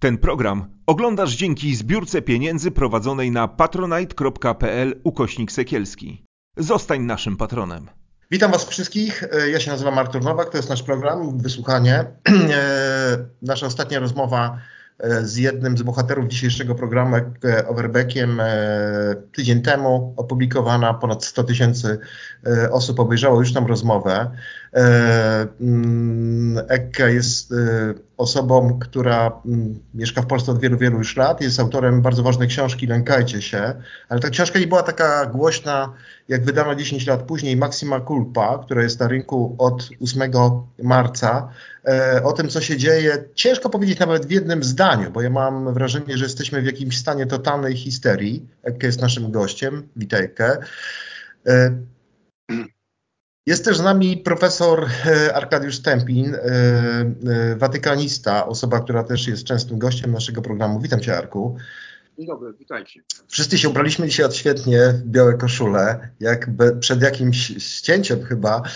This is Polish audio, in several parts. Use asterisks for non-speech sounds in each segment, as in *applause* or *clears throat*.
Ten program oglądasz dzięki zbiórce pieniędzy prowadzonej na patronite.pl ukośnik sekielski. Zostań naszym patronem. Witam Was wszystkich. Ja się nazywam Artur Nowak, to jest nasz program, wysłuchanie. *clears throat* Nasza ostatnia rozmowa z jednym z bohaterów dzisiejszego programu, Overbeckiem, tydzień temu opublikowana. Ponad 100 tysięcy osób obejrzało już tam rozmowę. Ekka jest osobą, która mieszka w Polsce od wielu, wielu już lat. Jest autorem bardzo ważnej książki Lękajcie się, ale ta książka nie była taka głośna, jak wydana 10 lat później Maxima Culpa, która jest na rynku od 8 marca. O tym, co się dzieje, ciężko powiedzieć nawet w jednym zdaniu, bo ja mam wrażenie, że jesteśmy w jakimś stanie totalnej histerii. Ekka jest naszym gościem. Witaj, Ekke. Jest też z nami profesor Arkadiusz Stępin, watykanista, osoba, która też jest częstym gościem naszego programu. Witam Cię, Arku. Dzień dobry, witajcie. Wszyscy się ubraliśmy dzisiaj odświetnie w białe koszule, jak przed jakimś ścięciem chyba. *laughs*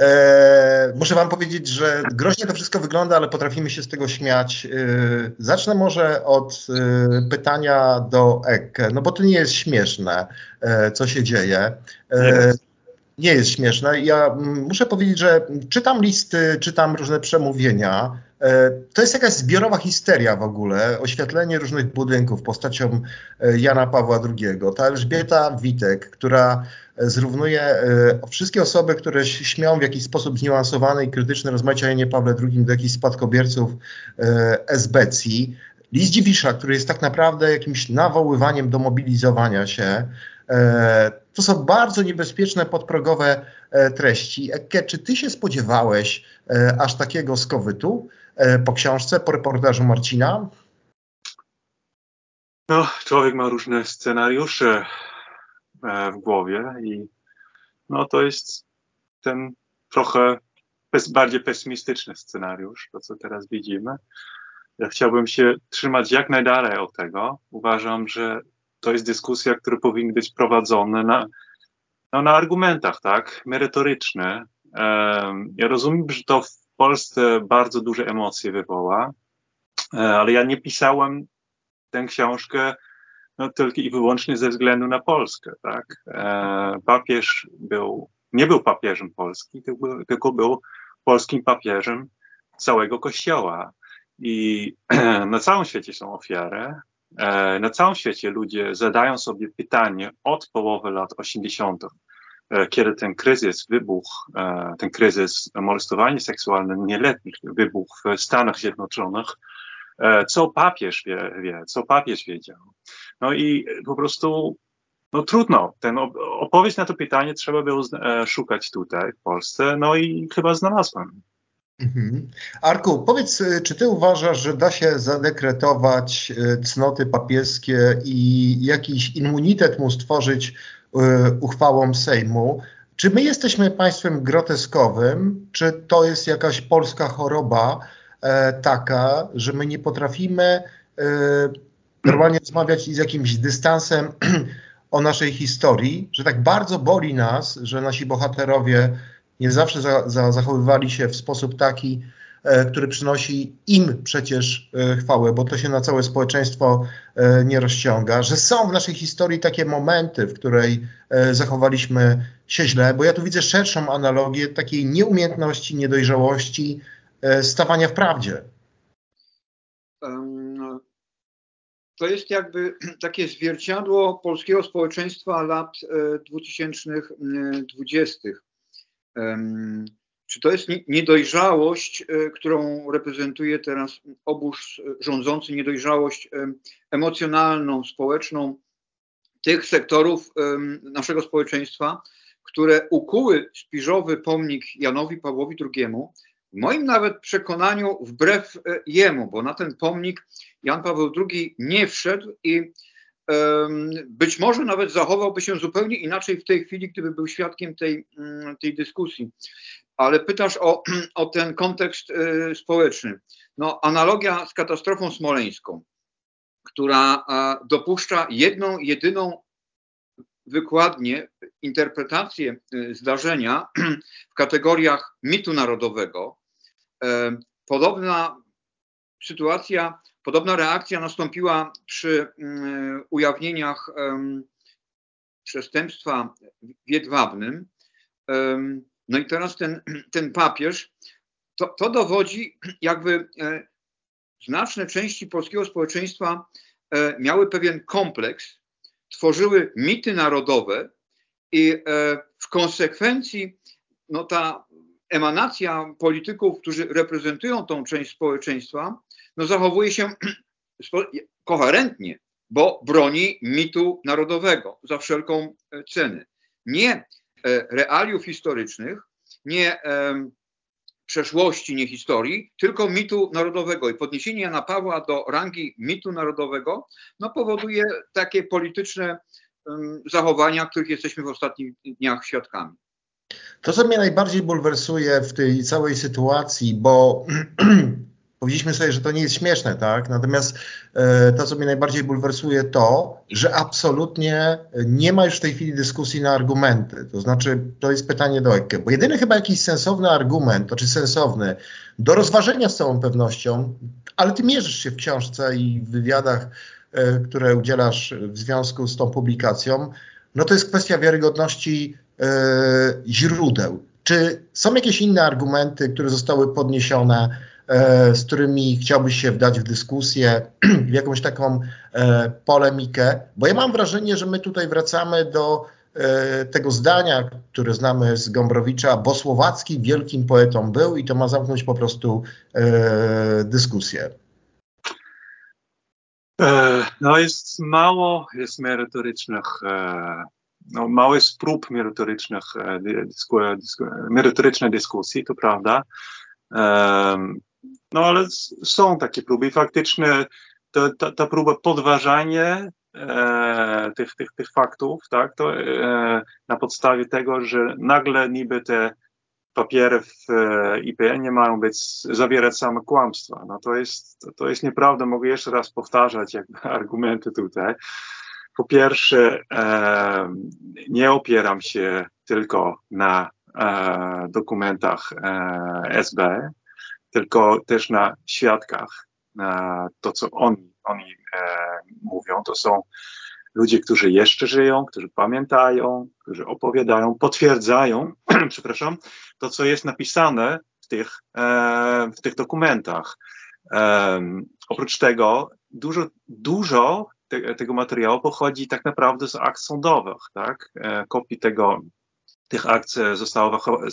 E, muszę wam powiedzieć, że groźnie to wszystko wygląda, ale potrafimy się z tego śmiać. E, zacznę może od e, pytania do Ek, no bo to nie jest śmieszne, co się dzieje. Nie jest śmieszne. Ja muszę powiedzieć, że czytam listy, czytam różne przemówienia. To jest jakaś zbiorowa histeria w ogóle, oświetlenie różnych budynków postacią Jana Pawła II. Ta Elżbieta Witek, która zrównuje wszystkie osoby, które śmią w jakiś sposób zniuansowany i krytyczny Janie Pawle II do jakichś spadkobierców esbecji. List Dziwisza, który jest tak naprawdę jakimś nawoływaniem do mobilizowania się. To są bardzo niebezpieczne, podprogowe treści. Ekke, czy ty się spodziewałeś aż takiego skowytu po książce, po reportażu Marcina? No, człowiek ma różne scenariusze w głowie i no to jest ten trochę pes, bardziej pesymistyczny scenariusz, to co teraz widzimy. Ja chciałbym się trzymać jak najdalej od tego. Uważam, że to jest dyskusja, która powinna być prowadzona na, no, na argumentach, tak, merytoryczne. Um, ja rozumiem, że to w Polsce bardzo duże emocje wywoła, ale ja nie pisałem tę książkę no, tylko i wyłącznie ze względu na Polskę, tak. E, papież był, nie był papieżem Polski, tylko, był polskim papieżem całego Kościoła. I *clears throat* na całym świecie są ofiary, na całym świecie ludzie zadają sobie pytanie od połowy lat 80., kiedy ten kryzys wybuchł, ten kryzys molestowania seksualnego nieletnich wybuchł w Stanach Zjednoczonych, co papież wie, wie, co papież wiedział. No i po prostu, no trudno, ten odpowiedź na to pytanie trzeba było szukać tutaj w Polsce, no i chyba znalazłem. Mhm. Arku, powiedz, czy ty uważasz, że da się zadekretować cnoty papieskie i jakiś immunitet mu stworzyć uchwałą Sejmu? Czy my jesteśmy państwem groteskowym, czy to jest jakaś polska choroba e, taka, że my nie potrafimy e, normalnie rozmawiać z jakimś dystansem *clears throat* o naszej historii, że tak bardzo boli nas, że nasi bohaterowie nie zawsze za, za, zachowywali się w sposób taki, e, który przynosi im przecież e, chwałę, bo to się na całe społeczeństwo e, nie rozciąga, że są w naszej historii takie momenty, w której e, zachowaliśmy się źle, bo ja tu widzę szerszą analogię takiej nieumiejętności, niedojrzałości, e, stawania w prawdzie. To jest jakby *clears throat* takie zwierciadło polskiego społeczeństwa lat 2020 czy to jest niedojrzałość, którą reprezentuje teraz obóz rządzący, niedojrzałość emocjonalną, społeczną tych sektorów naszego społeczeństwa, które ukuły śpiżowy pomnik Janowi Pawłowi II, w moim nawet przekonaniu wbrew jemu, bo na ten pomnik Jan Paweł II nie wszedł i być może nawet zachowałby się zupełnie inaczej w tej chwili, gdyby był świadkiem tej, tej dyskusji. Ale pytasz o, *clears throat* o ten kontekst społeczny. No, analogia z katastrofą smoleńską, która dopuszcza jedną, jedyną wykładnię, interpretację zdarzenia *clears throat* w kategoriach mitu narodowego. Podobna sytuacja, podobna reakcja nastąpiła przy ujawnieniach przestępstwa w Jedwabnym. No i teraz ten, ten papież, to, to dowodzi jakby e, znaczne części polskiego społeczeństwa e, miały pewien kompleks, tworzyły mity narodowe i e, w konsekwencji no ta emanacja polityków, którzy reprezentują tą część społeczeństwa, no zachowuje się *clears throat* koherentnie, bo broni mitu narodowego za wszelką cenę. Nie realiów historycznych, nie przeszłości, nie historii, tylko mitu narodowego. I podniesienie Jana Pawła do rangi mitu narodowego no, powoduje takie polityczne zachowania, których jesteśmy w ostatnich dniach świadkami. To, co mnie najbardziej bulwersuje w tej całej sytuacji, bo *clears throat* powiedzieliśmy sobie, że to nie jest śmieszne, tak? Natomiast e, to, co mnie najbardziej bulwersuje, to, że absolutnie nie ma już w tej chwili dyskusji na argumenty. To znaczy, to jest pytanie do Ekke, bo jedyny chyba jakiś sensowny argument, to czy sensowny, do rozważenia z całą pewnością, ale ty mierzysz się w książce i w wywiadach, e, które udzielasz w związku z tą publikacją, no to jest kwestia wiarygodności e, źródeł. Czy są jakieś inne argumenty, które zostały podniesione, E, z którymi chciałbyś się wdać w dyskusję, *clears throat* w jakąś taką e, polemikę, bo ja mam wrażenie, że my tutaj wracamy do e, tego zdania, które znamy z Gombrowicza, bo Słowacki wielkim poetą był i to ma zamknąć po prostu dyskusję. No jest mało jest merytorycznych, no mało jest prób merytorycznych, dysku, dysku, merytorycznej dyskusji, to prawda. No ale są takie próby i faktycznie to, ta, ta próba podważania e, tych, tych, tych faktów, tak, to e, na podstawie tego, że nagle niby te papiery w e, IPN nie mają być, zawierać same kłamstwa. No to jest, to jest nieprawda, mogę jeszcze raz powtarzać jakby *laughs* argumenty tutaj. Po pierwsze, e, nie opieram się tylko na e, dokumentach e, SB, tylko też na świadkach, to, co oni, oni e, mówią. To są ludzie, którzy jeszcze żyją, którzy pamiętają, którzy opowiadają, potwierdzają, *clears throat* przepraszam, to, co jest napisane w tych, e, w tych dokumentach. E, oprócz tego dużo, dużo te, tego materiału pochodzi tak naprawdę z akt sądowych, tak? Kopii tego, tych akt zostało w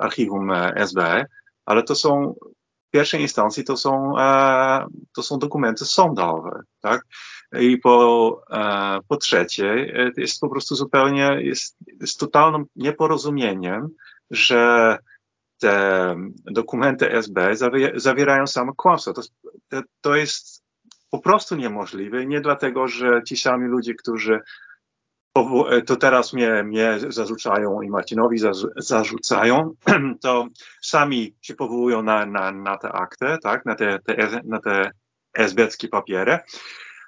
archiwum e, SB, ale to są w pierwszej instancji to są, e, to są dokumenty sądowe, tak? I po, e, po trzecie, jest po prostu zupełnie, jest, jest totalnym nieporozumieniem, że te dokumenty SB zawierają same kłamstwa. To, to jest po prostu niemożliwe. Nie dlatego, że ci sami ludzie, którzy to teraz mnie, mnie zarzucają i Marcinowi zarzucają, *clears throat* to sami się powołują na, na, na te akty, tak, na te, te, na te esbeckie papiery,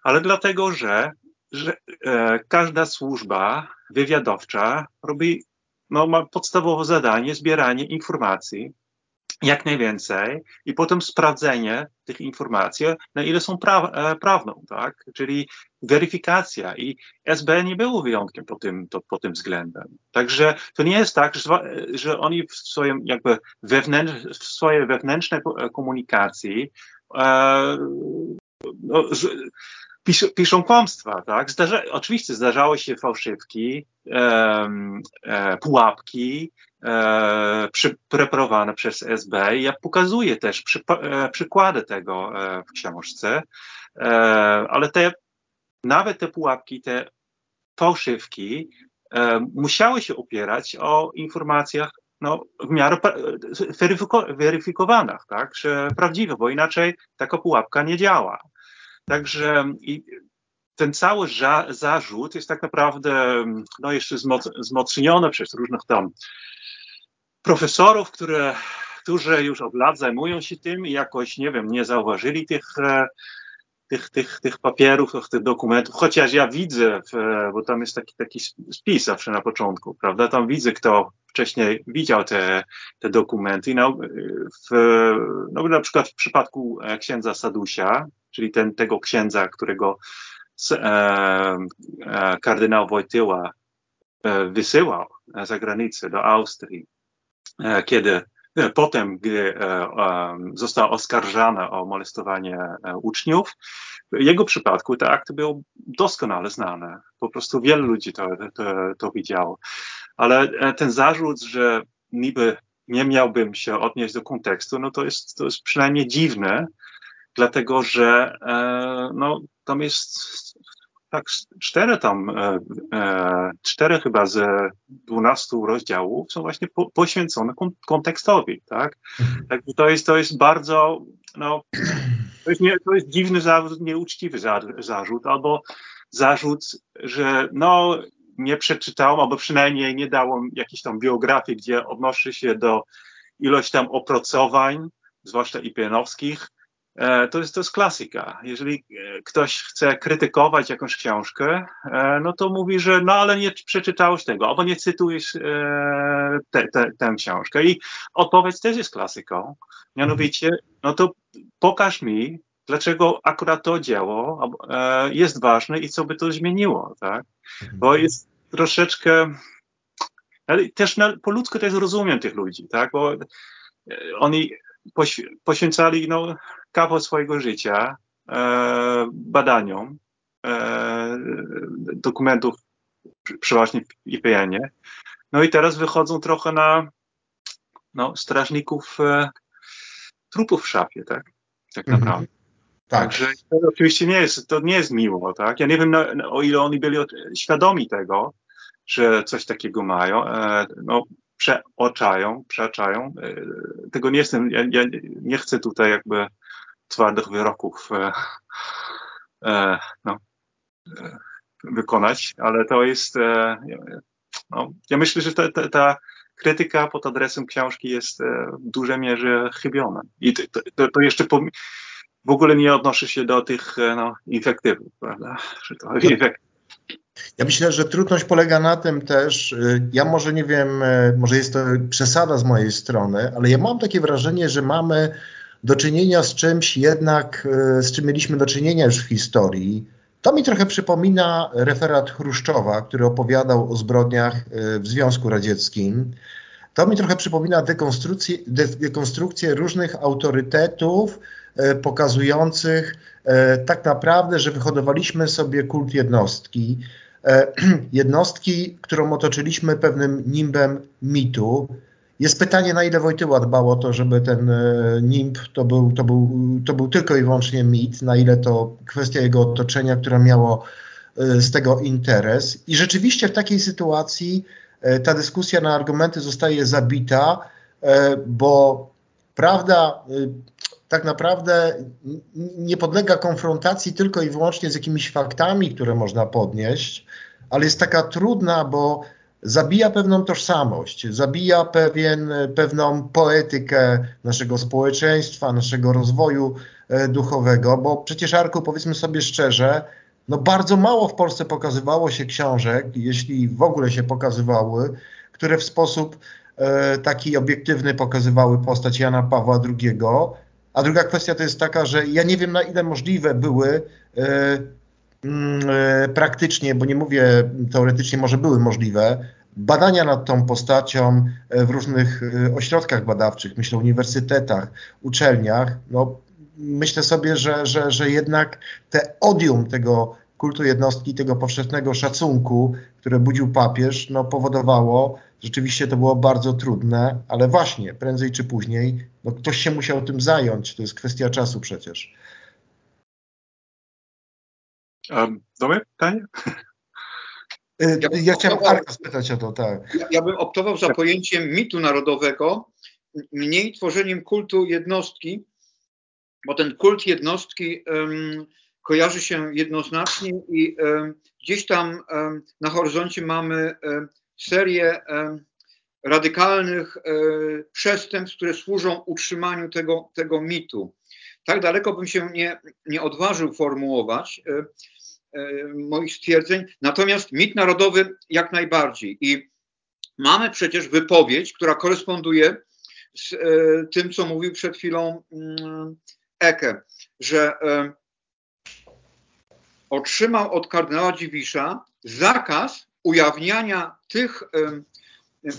ale dlatego, że, że e, każda służba wywiadowcza robi, no, ma podstawowe zadanie zbieranie informacji jak najwięcej i potem sprawdzenie tych informacji, na ile są pra, e, prawną, tak? Czyli weryfikacja i SB nie było wyjątkiem po tym, to, po tym względem. Także to nie jest tak, że, że oni w swoim jakby wewnętrz, w swojej wewnętrznej komunikacji e, no, pisz, piszą kłamstwa, tak? Zdarza, oczywiście zdarzały się fałszywki, e, e, pułapki, e, preparowane przez SB. Ja pokazuję też przy, e, przykłady tego e, w książce, e, ale te, nawet te pułapki, te fałszywki musiały się opierać o informacjach no, w miarę weryfikowanych, tak, że prawdziwe, bo inaczej taka pułapka nie działa. Także ten cały zarzut jest tak naprawdę no, jeszcze wzmocniony przez różnych tam profesorów, które, którzy już od lat zajmują się tym i jakoś, nie wiem, nie zauważyli tych, e, tych, tych, tych papierów, tych dokumentów, chociaż ja widzę, bo tam jest taki, taki spis zawsze na początku, prawda? Tam widzę, kto wcześniej widział te, te dokumenty. No, w, no, na przykład w przypadku e, księdza Sadusia, czyli ten, tego księdza, którego e, e, kardynał Wojtyła e, wysyłał za granicę do Austrii, kiedy potem, gdy został oskarżany o molestowanie uczniów, w jego przypadku te akty były doskonale znane. Po prostu wielu ludzi to, to, to widziało. Ale ten zarzut, że niby nie miałbym się odnieść do kontekstu, no to jest, to jest przynajmniej dziwne, dlatego że e, no, tam jest tak cztery tam, e, e, cztery chyba z dwunastu rozdziałów są właśnie po, poświęcone kontekstowi, tak? Także to jest, to jest bardzo, no, to jest, nie, to jest dziwny zarzut, nieuczciwy zarzut, albo zarzut, że no, nie przeczytałem, albo przynajmniej nie dałem jakiejś tam biografii, gdzie odnosi się do ilość tam opracowań, zwłaszcza IPN-owskich, to jest, to jest klasyka. Jeżeli e, ktoś chce krytykować jakąś książkę, e, no to mówi, że no ale nie przeczytałeś tego, albo nie cytujesz te, te, tę książkę. I odpowiedź też jest klasyką. Mianowicie, no to pokaż mi, dlaczego akurat to dzieło jest ważne i co by to zmieniło, tak? Bo jest troszeczkę, ale też na, po ludzku też rozumiem tych ludzi, tak? Bo oni poświęcali no, kawał swojego życia e, badaniom e, dokumentów, przeważnie w IPN-ie. No i teraz wychodzą trochę na no, strażników e, trupów w szafie, tak? Tak mhm. naprawdę. Tak. Także to oczywiście nie jest, to nie jest miło, tak? Ja nie wiem, na, o ile oni byli świadomi tego, że coś takiego mają. E, no, przeoczają, przeaczają. E, tego nie jestem, ja, ja, nie chcę tutaj jakby twardych wyroków e, e, no, e, wykonać, ale to jest, e, no, ja myślę, że ta, ta, ta, krytyka pod adresem książki jest e, w dużej mierze chybiona. I to, to, to jeszcze w ogóle nie odnosi się do tych no, infektywów, prawda? Że to ja myślę, że trudność polega na tym też, y, ja może nie wiem, y, może jest to przesada z mojej strony, ale ja mam takie wrażenie, że mamy do czynienia z czymś jednak, y, z czym mieliśmy do czynienia już w historii. To mi trochę przypomina referat Chruszczowa, który opowiadał o zbrodniach w Związku Radzieckim. To mi trochę przypomina dekonstrukcję, dekonstrukcję różnych autorytetów, pokazujących tak naprawdę, że wyhodowaliśmy sobie kult jednostki, *clears throat* jednostki, którą otoczyliśmy pewnym nimbem mitu. Jest pytanie, na ile Wojtyła dbał o to, żeby ten e, nimb to był, to, był, to był tylko i wyłącznie mit, na ile to kwestia jego otoczenia, które miało e, z tego interes. I rzeczywiście w takiej sytuacji ta dyskusja na argumenty zostaje zabita, bo prawda tak naprawdę nie podlega konfrontacji tylko i wyłącznie z jakimiś faktami, które można podnieść, ale jest taka trudna, bo zabija pewną tożsamość, zabija pewien, pewną poetykę naszego społeczeństwa, naszego rozwoju e, duchowego, bo przecież Arku, powiedzmy sobie szczerze, no bardzo mało w Polsce pokazywało się książek, jeśli w ogóle się pokazywały, które w sposób e, taki obiektywny pokazywały postać Jana Pawła II, a druga kwestia to jest taka, że ja nie wiem na ile możliwe były e, mm, e, praktycznie, bo nie mówię teoretycznie, może były możliwe, badania nad tą postacią e, w różnych ośrodkach badawczych, myślę uniwersytetach, uczelniach. No, myślę sobie, że, że, że jednak te odium tego kultu jednostki, tego powszechnego szacunku, które budził papież, no, powodowało, Rzeczywiście to było bardzo trudne, ale właśnie prędzej czy później no ktoś się musiał tym zająć. To jest kwestia czasu przecież. Um, dobre pytanie? Y, ja, ja chciałem Arka spytać o to, tak. Ja, ja bym optował za pojęciem mitu narodowego, mniej tworzeniem kultu jednostki, bo ten kult jednostki um, kojarzy się jednoznacznie i gdzieś tam na horyzoncie mamy serię radykalnych e, przestępstw, które służą utrzymaniu tego, tego mitu. tak daleko bym się nie, nie odważył formułować moich stwierdzeń, natomiast mit narodowy jak najbardziej. I mamy przecież wypowiedź, która koresponduje z tym, co mówił przed chwilą mm, Eke, że otrzymał od kardynała Dziwisza zakaz ujawniania tych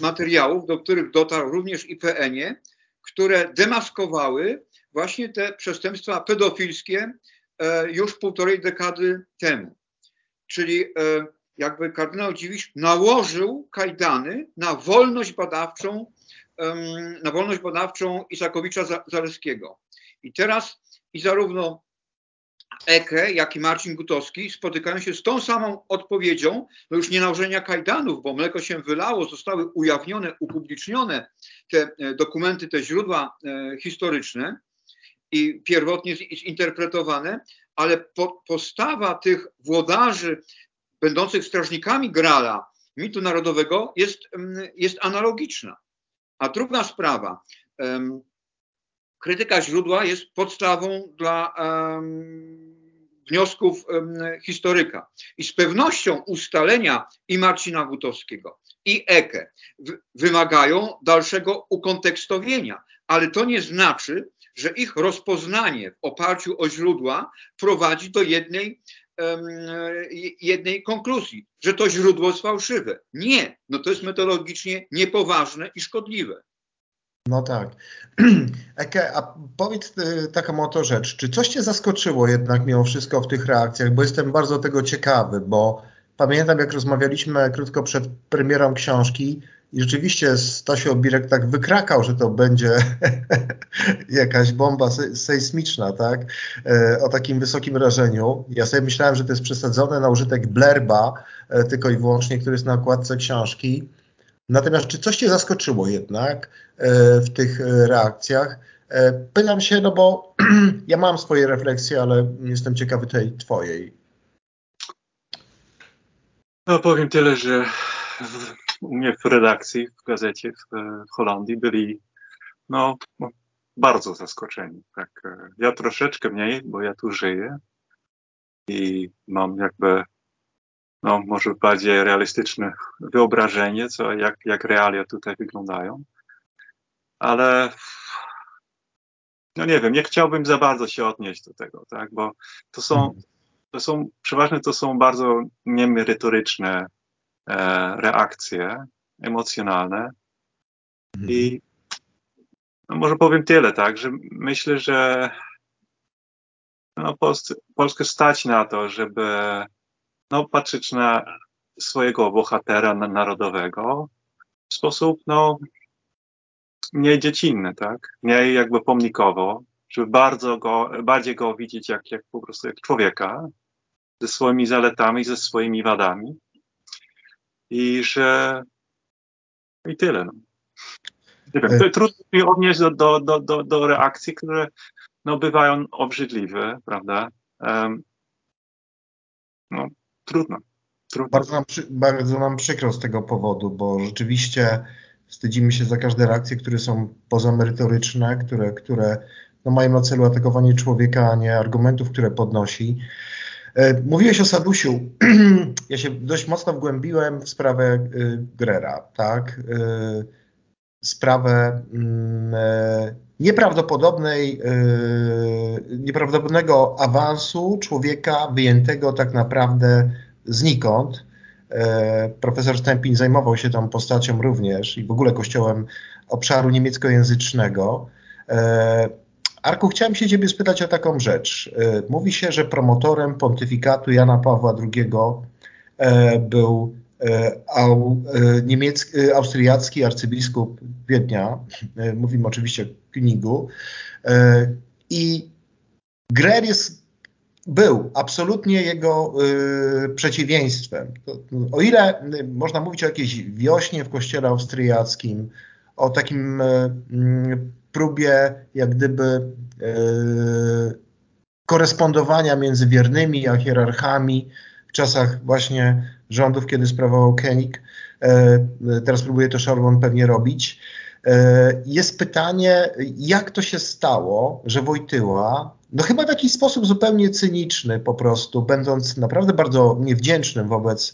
materiałów, do których dotarł również IPN-ie, które demaskowały właśnie te przestępstwa pedofilskie e, już półtorej dekady temu. Czyli e, jakby kardynał Dziwisz nałożył kajdany na wolność badawczą, na wolność badawczą Isakowicza Zaleskiego. I teraz i zarówno Eke, jak i Marcin Gutowski spotykają się z tą samą odpowiedzią, no już nie nałożenia kajdanów, bo mleko się wylało, zostały ujawnione, upublicznione te e, dokumenty, te źródła e, historyczne i pierwotnie zinterpretowane, ale po, postawa tych włodarzy będących strażnikami Grala, mitu narodowego jest, jest analogiczna. A druga sprawa, krytyka źródła jest podstawą dla wniosków historyka. I z pewnością ustalenia i Marcina Gutowskiego, i Eke wymagają dalszego ukontekstowienia, ale to nie znaczy, że ich rozpoznanie w oparciu o źródła prowadzi do jednej, jednej konkluzji, że to źródło jest fałszywe. Nie, no to jest metodologicznie niepoważne i szkodliwe. No tak. *clears throat* Eke, a powiedz y, taką oto rzecz. Czy coś Cię zaskoczyło jednak mimo wszystko w tych reakcjach? Bo jestem bardzo tego ciekawy, bo pamiętam jak rozmawialiśmy krótko przed premierą książki i rzeczywiście Stasiu Obirek tak wykrakał, że to będzie *laughs* jakaś bomba sejsmiczna, tak? E, o takim wysokim rażeniu. Ja sobie myślałem, że to jest przesadzone na użytek blerba, e, tylko i wyłącznie, który jest na okładce książki. Natomiast czy coś Cię zaskoczyło jednak e, w tych e, reakcjach? E, pytam się, no bo *clears throat* ja mam swoje refleksje, ale jestem ciekawy tej Twojej. No powiem tyle, że w, u mnie w redakcji, w gazecie w, w Holandii byli no, bardzo zaskoczeni. Tak, ja troszeczkę mniej, bo ja tu żyję i mam jakby no, może bardziej realistyczne wyobrażenie, co, jak, jak realia tutaj wyglądają. Ale no nie wiem, nie chciałbym za bardzo się odnieść do tego, tak, bo to są, mhm. to są przeważnie to są bardzo niemerytoryczne e, reakcje emocjonalne mhm. i no może powiem tyle, tak, że myślę, że no, Polskę stać na to, żeby no, patrzeć na swojego bohatera narodowego w sposób no, mniej dziecinny, tak? Mniej jakby pomnikowo, żeby bardzo go, bardziej go widzieć jak, jak po prostu jak człowieka ze swoimi zaletami, ze swoimi wadami i że i tyle. No. Nie wiem, to trudno mi odnieść do, do, do, do, do reakcji, które no, bywają obrzydliwe, prawda? Um, no, trudno. trudno. Bardzo, nam, bardzo nam przykro z tego powodu, bo rzeczywiście wstydzimy się za każde reakcje, które są pozamerytoryczne, które, które no, mają na celu atakowanie człowieka, a nie argumentów, które podnosi. E, mówiłeś o Sadusiu. *clears throat* Ja się dość mocno wgłębiłem w sprawę e, Grera, tak? E, sprawę mm, nieprawdopodobnej, nieprawdopodobnego awansu człowieka wyjętego tak naprawdę znikąd. Profesor Stępień zajmował się tą postacią również i w ogóle kościołem obszaru niemieckojęzycznego. Arku, chciałem się ciebie spytać o taką rzecz. Mówi się, że promotorem pontyfikatu Jana Pawła II był niemiecki, austriacki arcybiskup Wiednia. Mówimy oczywiście o Königu. I Grer jest, był absolutnie jego przeciwieństwem. o ile można mówić o jakiejś wiośnie w kościele austriackim, o takim próbie jak gdyby e, korespondowania między wiernymi a hierarchami w czasach właśnie rządów, kiedy sprawował Koenig. E, teraz próbuje to Szorwon pewnie robić. Jest pytanie, jak to się stało, że Wojtyła, no chyba w jakiś sposób zupełnie cyniczny po prostu, będąc naprawdę bardzo niewdzięcznym wobec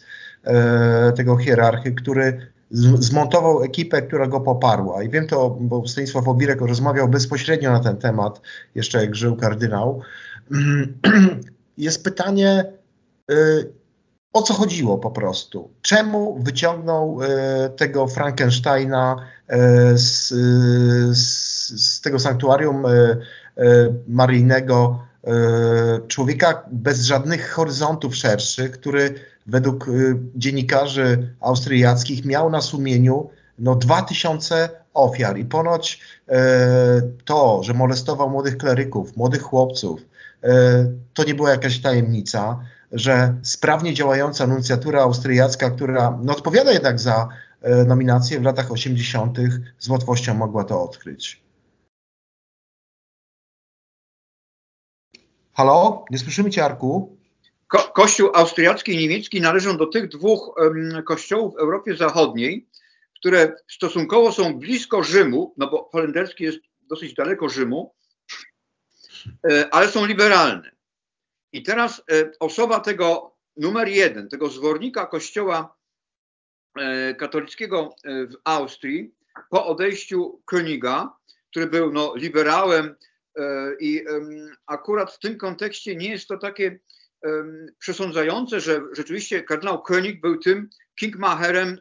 tego hierarchy, który zmontował ekipę, która go poparła. I wiem to, bo Stanisław Obirek rozmawiał bezpośrednio na ten temat, jeszcze jak żył kardynał. *clears throat* Jest pytanie, o co chodziło po prostu? Czemu wyciągnął y, tego Frankensteina y, z, z, z tego sanktuarium maryjnego człowieka bez żadnych horyzontów szerszych, który według y, dziennikarzy austriackich miał na sumieniu no, 2000 ofiar i ponoć e, to, że molestował młodych kleryków, młodych chłopców, e, to nie była jakaś tajemnica, że sprawnie działająca nuncjatura austriacka, która no, odpowiada jednak za e, nominację w latach 80., z łatwością mogła to odkryć. Halo? Nie słyszymy Cię, Arku? Ko kościół austriacki i niemiecki należą do tych dwóch um, kościołów w Europie Zachodniej, które stosunkowo są blisko Rzymu, no bo holenderski jest dosyć daleko Rzymu, e, ale są liberalne. I teraz e, osoba tego numer jeden, tego zwornika kościoła e, katolickiego w Austrii po odejściu Königa, który był no, liberałem i akurat w tym kontekście nie jest to takie przesądzające, że rzeczywiście kardynał König był tym kingmacherem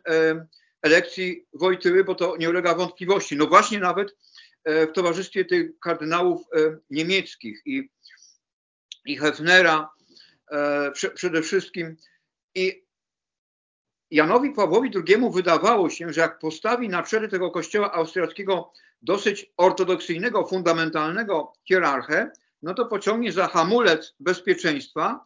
elekcji Wojtyły, bo to nie ulega wątpliwości. No właśnie nawet e, w towarzystwie tych kardynałów e, niemieckich i, i Hefnera e, przede wszystkim. I Janowi Pawłowi II wydawało się, że jak postawi na czele tego kościoła austriackiego dosyć ortodoksyjnego, fundamentalnego hierarchę, no to pociągnie za hamulec bezpieczeństwa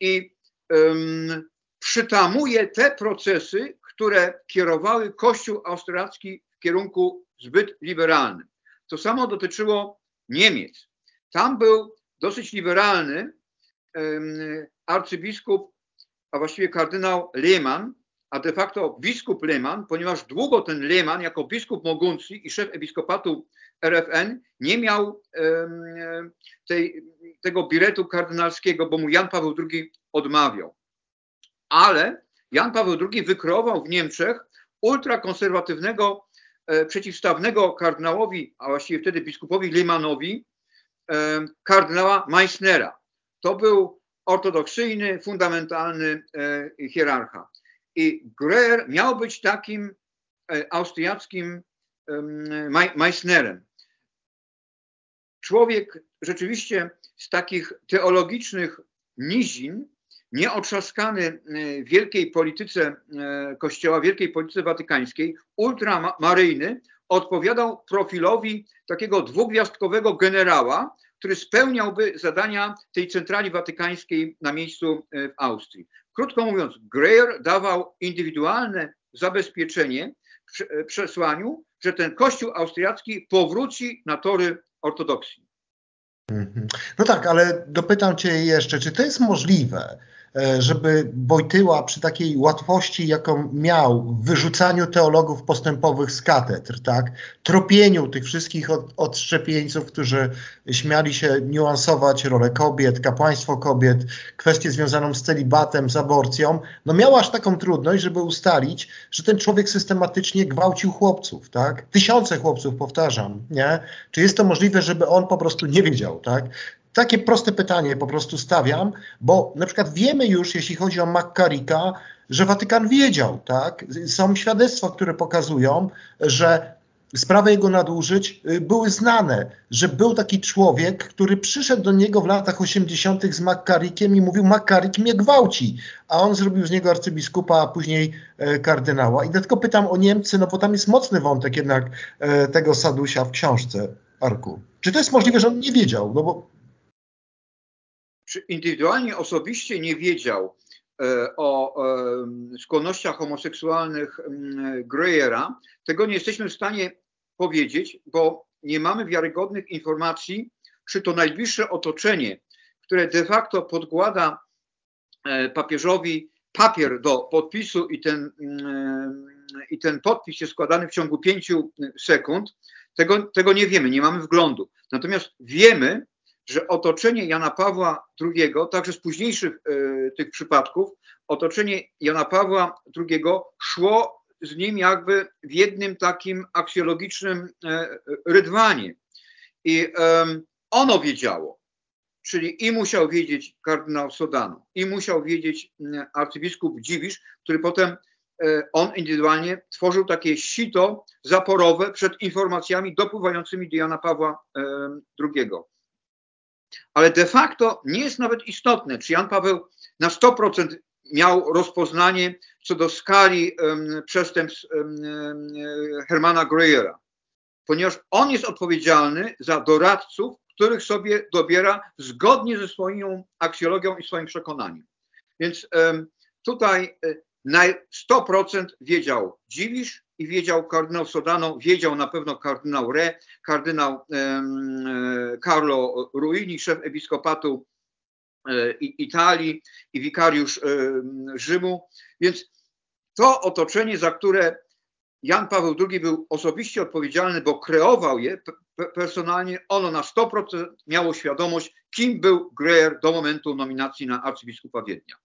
i um, przytamuje te procesy, które kierowały Kościół austriacki w kierunku zbyt liberalnym. To samo dotyczyło Niemiec. Tam był dosyć liberalny arcybiskup, a właściwie kardynał Lehmann, a de facto biskup Lehmann, ponieważ długo ten Lehmann jako biskup Moguncji i szef episkopatu RFN nie miał tej, tego biletu kardynalskiego, bo mu Jan Paweł II odmawiał. Ale Jan Paweł II wykreował w Niemczech ultrakonserwatywnego, e, przeciwstawnego kardynałowi, a właściwie wtedy biskupowi Lehmannowi, kardynała Meissnera. To był ortodoksyjny, fundamentalny hierarcha. I Greer miał być takim e, austriackim Meissnerem człowiek rzeczywiście z takich teologicznych nizin, nieotrzaskany e, wielkiej polityce e, Kościoła, wielkiej polityce watykańskiej, ultramaryjny, odpowiadał profilowi takiego dwugwiazdkowego generała, który spełniałby zadania tej centrali watykańskiej na miejscu e, w Austrii. Krótko mówiąc, Greer dawał indywidualne zabezpieczenie w przesłaniu, że ten kościół austriacki powróci na tory ortodoksji. Mhm. No tak, ale dopytam Cię jeszcze, czy to jest możliwe, E, żeby Wojtyła przy takiej łatwości, jaką miał w wyrzucaniu teologów postępowych z katedr, tak, tropieniu tych wszystkich od, odszczepieńców, którzy śmiali się niuansować rolę kobiet, kapłaństwo kobiet, kwestię związaną z celibatem, z aborcją, no miał aż taką trudność, żeby ustalić, że ten człowiek systematycznie gwałcił chłopców, tak, tysiące chłopców, powtarzam, nie, czy jest to możliwe, żeby on po prostu nie wiedział, tak, takie proste pytanie po prostu stawiam, bo na przykład wiemy już, jeśli chodzi o McCarricka, że Watykan wiedział, tak? Są świadectwa, które pokazują, że sprawy jego nadużyć y, były znane, że był taki człowiek, który przyszedł do niego w latach 80. z McCarrickiem i mówił, McCarrick mnie gwałci, a on zrobił z niego arcybiskupa, a później e, kardynała. I dlatego pytam o Niemcy, no bo tam jest mocny wątek jednak e, tego Sadusia w książce, Arku. Czy to jest możliwe, że on nie wiedział? No bo czy indywidualnie, osobiście nie wiedział e, o skłonnościach homoseksualnych Greyera, tego nie jesteśmy w stanie powiedzieć, bo nie mamy wiarygodnych informacji, czy to najbliższe otoczenie, które de facto podkłada e, papieżowi papier do podpisu i ten i ten podpis jest składany w ciągu pięciu sekund, tego, tego nie wiemy, nie mamy wglądu. Natomiast wiemy, że otoczenie Jana Pawła II, także z późniejszych y, tych przypadków, otoczenie Jana Pawła II szło z nim jakby w jednym takim aksjologicznym e, rydwanie. I ono wiedziało, czyli i musiał wiedzieć kardynał Sodano, i musiał wiedzieć arcybiskup Dziwisz, który potem e, on indywidualnie tworzył takie sito zaporowe przed informacjami dopływającymi do Jana Pawła II. Ale de facto nie jest nawet istotne, czy Jan Paweł na 100% miał rozpoznanie co do skali um, przestępstw um, Hermana Greyera, ponieważ on jest odpowiedzialny za doradców, których sobie dobiera zgodnie ze swoją aksjologią i swoim przekonaniem. Więc um, tutaj e, na 100% wiedział Dziwisz i wiedział kardynał Sodano, wiedział na pewno kardynał Re, kardynał um, Carlo Ruini, szef episkopatu E, Italii i wikariusz e, Rzymu. Więc to otoczenie, za które Jan Paweł II był osobiście odpowiedzialny, bo kreował je personalnie, ono na 100% miało świadomość, kim był Greer do momentu nominacji na arcybiskupa Wiednia.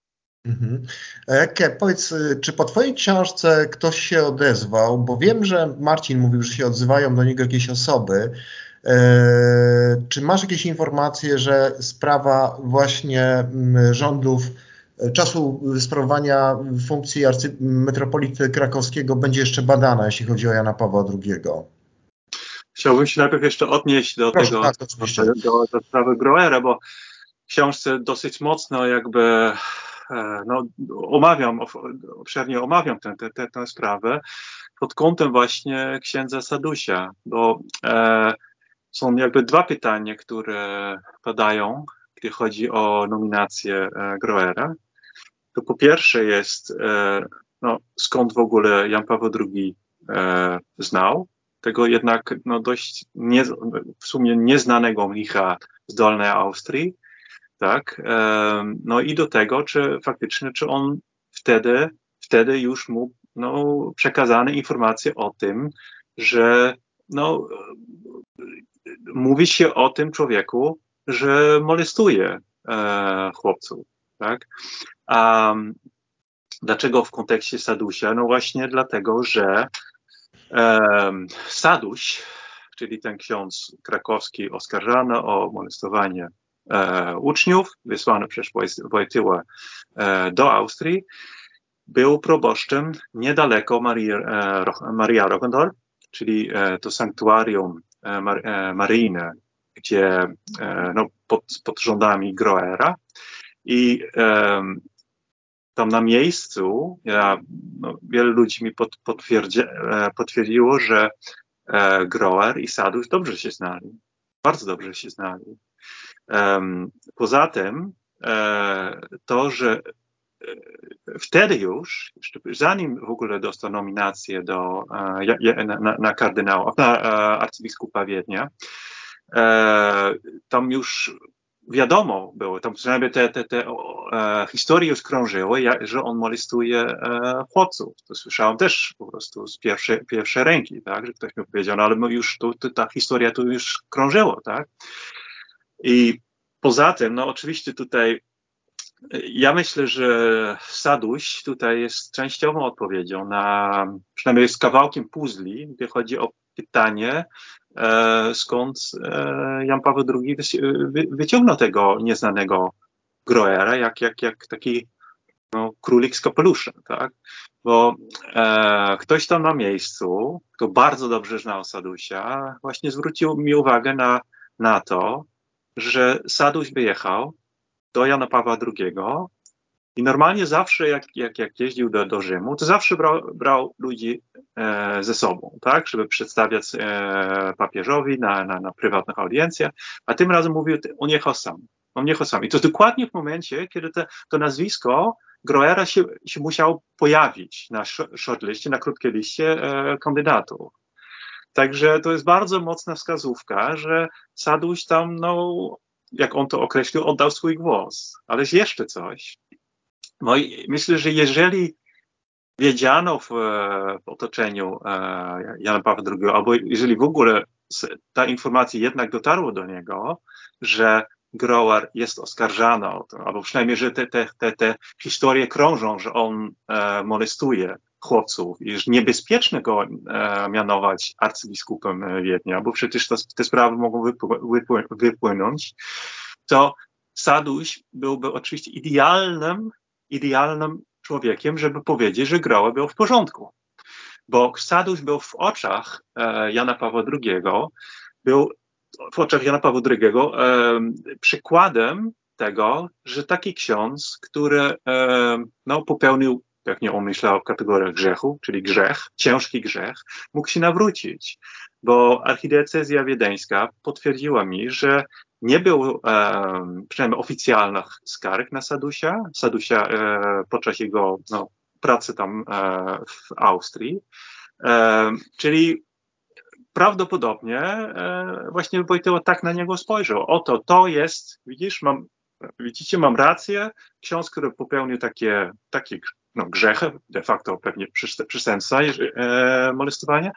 Mhm. Eke, powiedz, czy po Twojej książce ktoś się odezwał? Bo wiem, że Marcin mówił, że się odzywają do niego jakieś osoby. E, czy masz jakieś informacje, że sprawa właśnie mm, rządów e, czasu sprawowania funkcji metropolity krakowskiego będzie jeszcze badana, jeśli chodzi o Jana Pawła II? Chciałbym się najpierw jeszcze odnieść do Proszę, tego, tak, do, do, do sprawy Groera, bo w książce dosyć mocno jakby e, no, omawiam, obszernie omawiam tę, tę, tę sprawę pod kątem właśnie księdza Sadusia, bo e, są jakby dwa pytania, które padają, gdy chodzi o nominację e, Groera. To po pierwsze jest, e, no, skąd w ogóle Jan Paweł II e, znał tego jednak no, dość nie, w sumie nieznanego mnicha z Dolnej Austrii, tak? No i do tego, czy faktycznie, czy on wtedy, wtedy już mu no, przekazane informacje o tym, że no, mówi się o tym człowieku, że molestuje e, chłopców, tak? A dlaczego w kontekście Sadusia? No właśnie dlatego, że e, Saduś, czyli ten ksiądz krakowski oskarżany o molestowanie uczniów, wysłany przez Wojtyła e, do Austrii, był proboszczem niedaleko e, Maria Rogendorf, czyli e, to sanktuarium E, e, maryjne, gdzie e, no, pod, pod rządami Groera i tam na miejscu ja, no, wielu ludzi mi pod, potwierdziło, że Groer i Sadusz dobrze się znali. Bardzo dobrze się znali. Poza tym to, że wtedy już, zanim w ogóle dostał nominację do, e, na, na kardynała, na e, arcybiskupa Wiednia, e, tam już wiadomo było, tam przynajmniej te, te, te e, historie już krążyły, że on molestuje e, chłopców. To słyszałem też po prostu z pierwszej, pierwszej ręki, tak, że ktoś mi powiedział, no ale już tu, ta historia tu już krążyła, tak. I poza tym, no oczywiście tutaj ja myślę, że Saduś tutaj jest częściową odpowiedzią na, przynajmniej jest kawałkiem puzli, gdy chodzi o pytanie, e, skąd e, Jan Paweł II wy, wyciągnął tego nieznanego Groera, jak, jak, jak taki no, królik z kapeluszem, tak? Bo e, ktoś tam na miejscu, kto bardzo dobrze znał Sadusia, właśnie zwrócił mi uwagę na, na to, że Saduś wyjechał do Jana Pawła II i normalnie zawsze, jak, jak, jak jeździł do, do Rzymu, to zawsze brał, brał ludzi e, ze sobą, tak, żeby przedstawiać e, papieżowi na, na, na prywatnych audiencjach, a tym razem mówił, on jechał sam. On jechał sam. I to dokładnie w momencie, kiedy te, to nazwisko Groera się, się musiało pojawić na shortliście, na krótkiej liście e, kandydatów. Także to jest bardzo mocna wskazówka, że Saduś tam, no, jak on to określił, oddał swój głos. Ale jest jeszcze coś. No i myślę, że jeżeli wiedziano w, w otoczeniu Jana Pawła II, albo jeżeli w ogóle ta informacja jednak dotarła do niego, że Grower jest oskarżany o to, albo przynajmniej, że te, te, te, te historie krążą, że on e, molestuje chłopców że niebezpieczne go e, mianować arcybiskupem Wiednia, bo przecież te, te sprawy mogą wypły, wypłynąć, to Saduś byłby oczywiście idealnym, idealnym człowiekiem, żeby powiedzieć, że Grower był w porządku. Bo Saduś był w oczach e, Jana Pawła II, był w oczach Jana Pawła II e, przykładem tego, że taki ksiądz, który e, no, popełnił, jak nie on myślał, w kategoriach grzechu, czyli grzech, ciężki grzech, mógł się nawrócić. Bo archidiecezja wiedeńska potwierdziła mi, że nie było e, przynajmniej oficjalnych skarg na Sadusia, Sadusia e, podczas jego no, pracy tam e, w Austrii. E, czyli prawdopodobnie e, właśnie Wojtyła tak na niego spojrzał. Oto to jest, widzisz, mam, widzicie, mam rację, ksiądz, który popełnił takie, takie no, grzechy, de facto pewnie przestępstwa e, molestowania,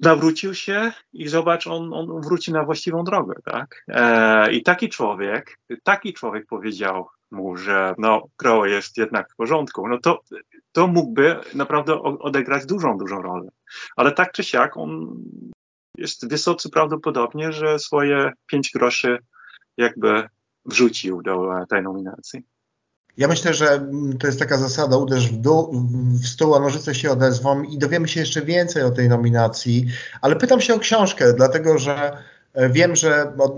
nawrócił się i zobacz, on, on wróci na właściwą drogę, tak? E, I taki człowiek, taki człowiek powiedział mu, że no, Crow jest jednak w porządku, no to, to mógłby naprawdę odegrać dużą, dużą rolę. Ale tak czy siak on jest wysoce prawdopodobnie, że swoje pięć groszy jakby wrzucił do tej nominacji. Ja myślę, że to jest taka zasada, uderz w, dół, w stół, a nożyce się odezwą i dowiemy się jeszcze więcej o tej nominacji, ale pytam się o książkę, dlatego że e, wiem, że od,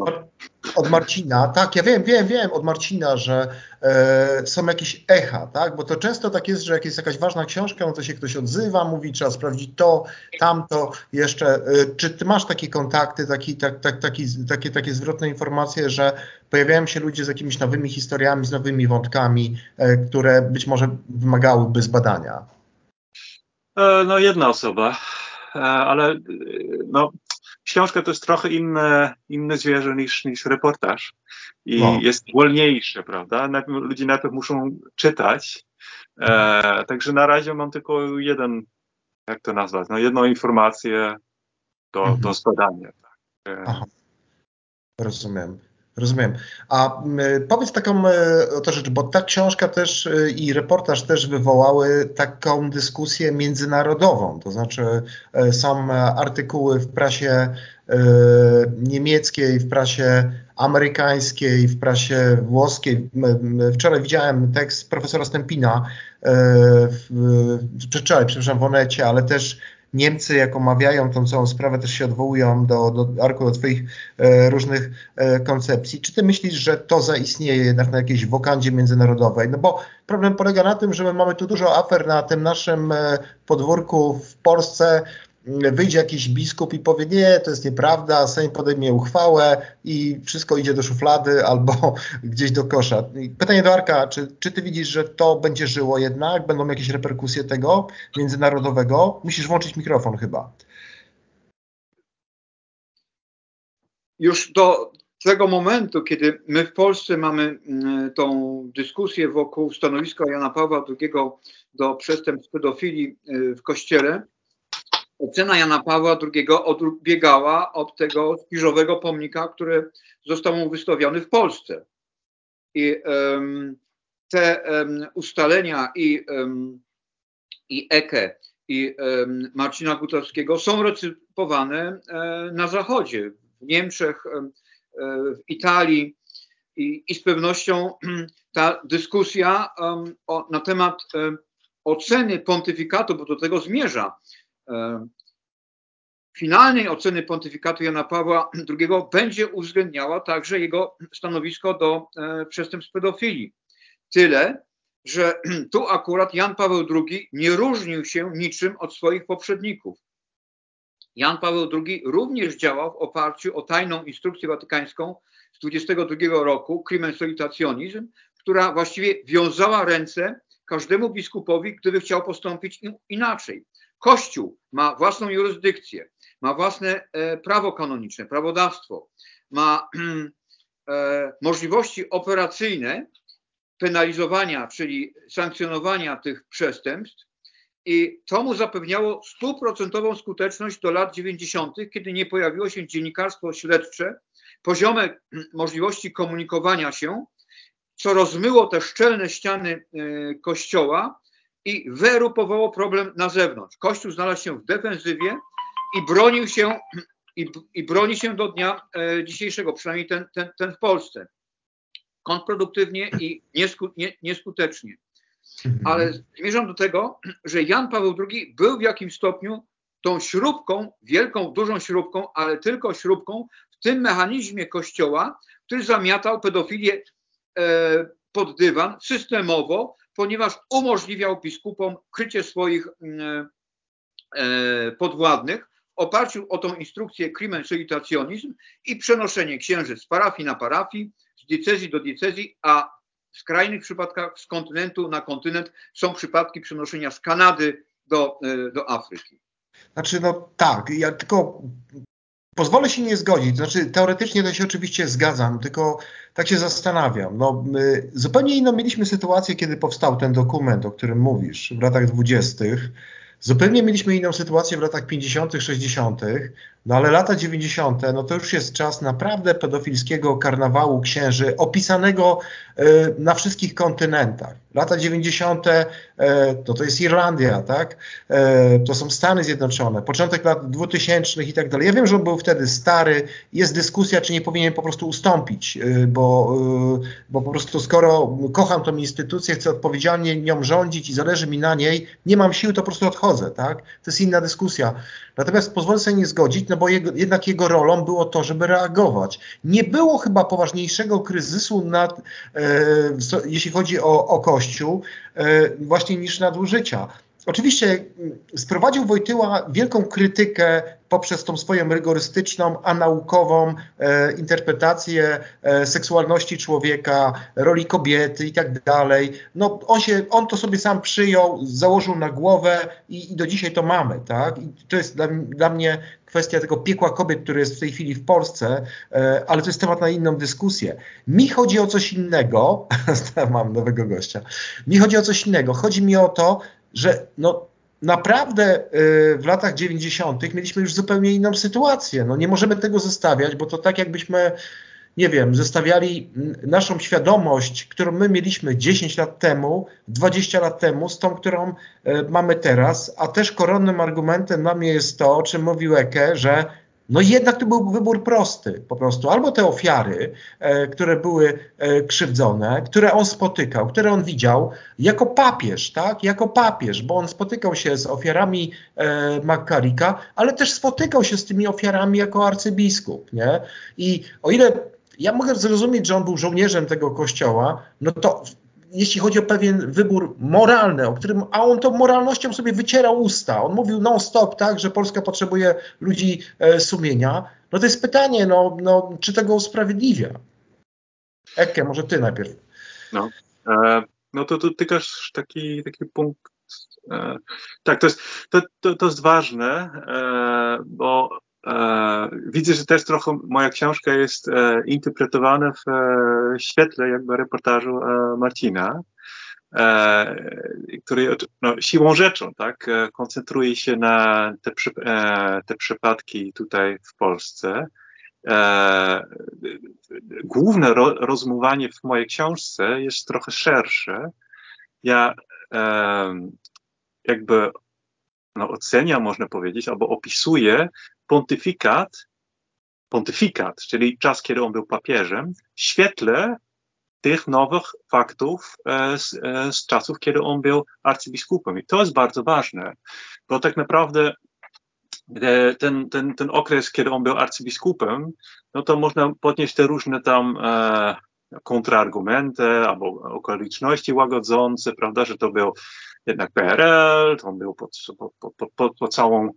od, od Marcina, tak, ja wiem, wiem, wiem, od Marcina, że e, są jakieś echa, tak, bo to często tak jest, że jak jest jakaś ważna książka, no to się ktoś odzywa, mówi, trzeba sprawdzić to, tamto, jeszcze. E, czy ty masz takie kontakty, taki, tak, tak, taki, takie, takie zwrotne informacje, że pojawiają się ludzie z jakimiś nowymi historiami, z nowymi wątkami, e, które być może wymagałyby zbadania? E, no jedna osoba, e, ale no książka to jest trochę inne, inne zwierzę niż, niż reportaż i no. jest wolniejsze, prawda? Najpierw, ludzie najpierw muszą czytać, e, także na razie mam tylko jeden, jak to nazwać, no jedną informację do, mhm. do zbadania. Tak. E. Rozumiem. Rozumiem. A powiedz taką e, oto rzecz, bo ta książka też e, i reportaż też wywołały taką dyskusję międzynarodową. To znaczy e, są artykuły w prasie niemieckiej, w prasie amerykańskiej, w prasie włoskiej. Wczoraj widziałem tekst profesora Stempina, wczoraj, przepraszam, w Onecie, ale też Niemcy, jak omawiają tą całą sprawę, też się odwołują do, do Arku, do swoich e, różnych e, koncepcji. Czy ty myślisz, że to zaistnieje jednak na jakiejś wokandzie międzynarodowej? No bo problem polega na tym, że my mamy tu dużo afer na tym naszym e, podwórku w Polsce, wyjdzie jakiś biskup i powie, nie, to jest nieprawda, Sejm podejmie uchwałę i wszystko idzie do szuflady *laughs* albo gdzieś do kosza. Pytanie do Arka, czy, czy ty widzisz, że to będzie żyło jednak? Będą jakieś reperkusje tego międzynarodowego? Musisz włączyć mikrofon chyba. Już do tego momentu, kiedy my w Polsce mamy mm, tą dyskusję wokół stanowiska Jana Pawła II do przestępstw pedofilii y, w Kościele, Ocena Jana Pawła II odbiegała od tego spiżowego pomnika, który został mu wystawiony w Polsce. I um, te um, ustalenia i, um, i Eke, i Marcina Gutowskiego są recypowane e, na Zachodzie, w Niemczech, e, w Italii. I, I, z pewnością ta dyskusja o, na temat oceny pontyfikatu, bo do tego zmierza, finalnej oceny pontyfikatu Jana Pawła II będzie uwzględniała także jego stanowisko do e, przestępstw pedofilii. Tyle, że *clears throat* tu akurat Jan Paweł II nie różnił się niczym od swoich poprzedników. Jan Paweł II również działał w oparciu o tajną instrukcję watykańską z 22 roku, Crimen Solitationizm, która właściwie wiązała ręce każdemu biskupowi, gdyby chciał postąpić inaczej. Kościół ma własną jurysdykcję, ma własne e, prawo kanoniczne, prawodawstwo, ma *clears throat* e, możliwości operacyjne penalizowania, czyli sankcjonowania tych przestępstw i to mu zapewniało stuprocentową skuteczność do lat 90., kiedy nie pojawiło się dziennikarstwo śledcze, poziome możliwości komunikowania się, co rozmyło te szczelne ściany e, kościoła i wyerupowało problem na zewnątrz. Kościół znalazł się w defensywie i bronił się i, i broni się do dnia e, dzisiejszego, przynajmniej ten, ten, ten w Polsce. Kontrproduktywnie i niesku, nie, nieskutecznie. Mhm. Ale zmierzam do tego, że Jan Paweł II był w jakimś stopniu tą śrubką, wielką, dużą śrubką, ale tylko śrubką w tym mechanizmie Kościoła, który zamiatał pedofilię e, pod dywan systemowo, ponieważ umożliwiał biskupom krycie swoich mm, e, podwładnych w oparciu o tą instrukcję crimen civitationizm i przenoszenie księży z parafii na parafii, z diecezji do diecezji, a w skrajnych przypadkach z kontynentu na kontynent są przypadki przenoszenia z Kanady do, e, do Afryki. Znaczy, no tak, ja tylko pozwolę się nie zgodzić. Znaczy, teoretycznie to się oczywiście zgadzam, tylko tak się zastanawiam. No, zupełnie inną mieliśmy sytuację, kiedy powstał ten dokument, o którym mówisz, w latach dwudziestych. Zupełnie mieliśmy inną sytuację w latach 50., 60., no ale lata 90. no to już jest czas naprawdę pedofilskiego karnawału księży, opisanego e, na wszystkich kontynentach. Lata 90. E, to to jest Irlandia, tak? E, to są Stany Zjednoczone, początek lat 2000 i tak dalej. Ja wiem, że on był wtedy stary, jest dyskusja, czy nie powinien po prostu ustąpić, bo, bo po prostu skoro kocham tą instytucję, chcę odpowiedzialnie nią rządzić i zależy mi na niej, nie mam sił, to po prostu odchodzę, tak? To jest inna dyskusja. Natomiast pozwolę sobie nie zgodzić, no bo jego, jednak jego rolą było to, żeby reagować. Nie było chyba poważniejszego kryzysu, nad, e, jeśli chodzi o, o Kościół, e, właśnie niż nadużycia. Oczywiście mm, sprowadził Wojtyła wielką krytykę poprzez tą swoją rygorystyczną, anaukową e, interpretację e, seksualności człowieka, roli kobiety i tak dalej. No, on, się, on to sobie sam przyjął, założył na głowę i, i do dzisiaj to mamy. Tak? I to jest dla, dla mnie kwestia tego piekła kobiet, które jest w tej chwili w Polsce, e, ale to jest temat na inną dyskusję. Mi chodzi o coś innego, *laughs* mam nowego gościa, mi chodzi o coś innego. Chodzi mi o to, że no, naprawdę y, w latach 90. mieliśmy już zupełnie inną sytuację. No, nie możemy tego zostawiać, bo to tak jakbyśmy, nie wiem, zestawiali naszą świadomość, którą my mieliśmy 10 lat temu, 20 lat temu, z tą, którą y, mamy teraz, a też koronnym argumentem dla mnie jest to, o czym mówił Eke, że no jednak to był wybór prosty po prostu. Albo te ofiary, e, które były e, krzywdzone, które on spotykał, które on widział jako papież, tak? Jako papież, bo on spotykał się z ofiarami e, Makarika, ale też spotykał się z tymi ofiarami jako arcybiskup, nie? I o ile ja mogę zrozumieć, że on był żołnierzem tego kościoła, no to jeśli chodzi o pewien wybór moralny, o którym, a on tą moralnością sobie wycierał usta. On mówił non-stop, tak, że Polska potrzebuje ludzi e, sumienia. No to jest pytanie, no, no, czy tego usprawiedliwia? Ekke, może ty najpierw. No, e, no to tu tykasz taki, taki punkt. E, tak, to jest, to, to, to jest ważne, e, bo widzę, że też trochę moja książka jest e, interpretowana w e, świetle jakby reportażu Marcina, który no, siłą rzeczą tak, koncentruje się na te, te przypadki tutaj w Polsce. Główne ro, rozumowanie w mojej książce jest trochę szersze. Ja jakby no, ocenia, można powiedzieć, albo opisuje pontyfikat, pontyfikat, czyli czas, kiedy on był papieżem, w świetle tych nowych faktów e, z, e, z czasów, kiedy on był arcybiskupem. I to jest bardzo ważne, bo tak naprawdę e, ten, ten, ten okres, kiedy on był arcybiskupem, no to można podnieść te różne tam e, kontrargumenty albo okoliczności łagodzące, prawda, że to był jednak PRL, to on był pod, pod, pod, pod, całą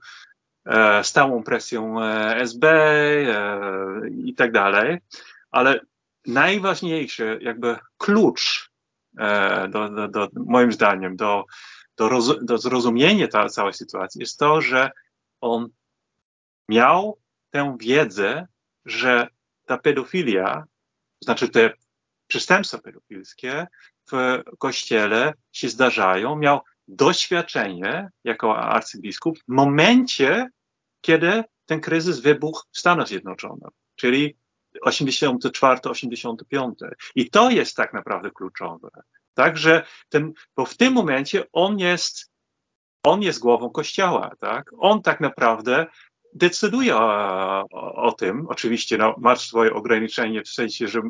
stałą presją e, SB e, i tak dalej, ale najważniejszy jakby klucz e, do, do, do, moim zdaniem do, do, roz, do zrozumienia ta, całej sytuacji jest to, że on miał tę wiedzę, że ta pedofilia, znaczy te przestępstwa pedofilskie w kościele się zdarzają, miał doświadczenie jako arcybiskup w momencie, kiedy ten kryzys wybuchł w Stanach Zjednoczonych, czyli 84-85. I to jest tak naprawdę kluczowe. Także ten, bo w tym momencie on jest, on jest głową kościoła, tak? On tak naprawdę decyduje o, o, tym. Oczywiście no, ma swoje ograniczenie w sensie, że